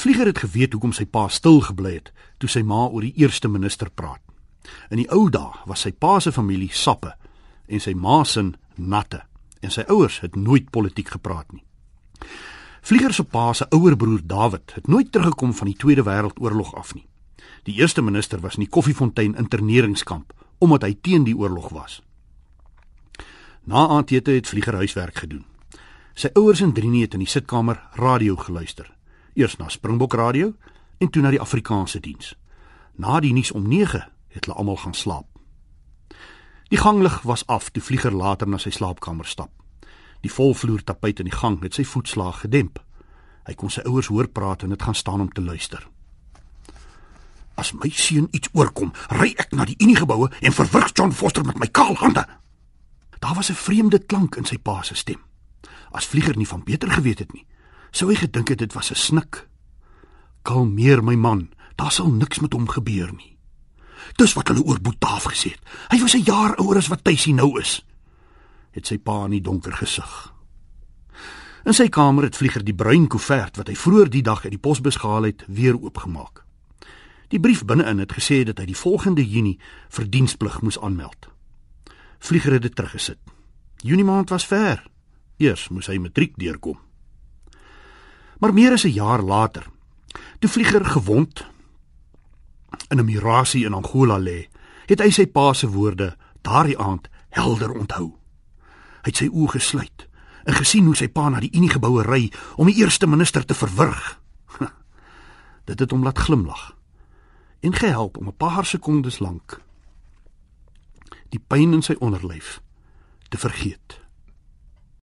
Vlieger het geweet hoekom sy pa stil gebly het toe sy ma oor die eerste minister praat. In die ou dae was sy pa se familie sappe en sy ma se natte en sy ouers het nooit politiek gepraat nie. Vlieger se pa se ouer broer David het nooit teruggekom van die Tweede Wêreldoorlog af nie. Die eerste minister was in die Koffiefontein interneringskamp omdat hy teen die oorlog was. Na aandete het Vlieger huiswerk gedoen. Sy ouers in Drinie het in die sitkamer radio geluister. Eers na Springbok Radio en toe na die Afrikaanse diens. Na die nuus om 9 het hulle almal gaan slaap. Die ganglig was af toe Vlieger later na sy slaapkamer stap. Die volvloer tapuit in die gang het sy voetslaag gedemp. Hy kon sy ouers hoor praat en het gaan staan om te luister. As my seun iets oorkom, ry ek na die Unie geboue en verwrig John Foster met my kaal hande. Daar was 'n vreemde klank in sy pa se stem. As vlieger nie van beter geweet het nie, sou hy gedink het dit was 'n snik. Kalmeer my man, daar sal niks met hom gebeur nie. Dis wat hulle oor Boetaaf gesê het. Hy was 'n jaar ouer as wat Tuisie nou is het sy pa in die donker gesig. In sy kamer het vlieger die bruin koevert wat hy vroeër die dag uit die posbus gehaal het, weer oopgemaak. Die brief binne-in het gesê dat hy die volgende Junie vir diensplig moes aanmeld. Vlieger het dit teruggesit. Junie maand was ver. Eers moes hy matriek deurkom. Maar meer as 'n jaar later, toe vlieger gewond in 'n mirasie in Angola lê, het hy sy pa se woorde daardie aand helder onthou. Hy het sy oë gesluit en gesien hoe sy pa na die Unie geboue ry om die eerste minister te verwrig. Dit het hom laat glimlag en gehelp om 'n paar sekondes lank die pyn in sy onderlyf te vergeet.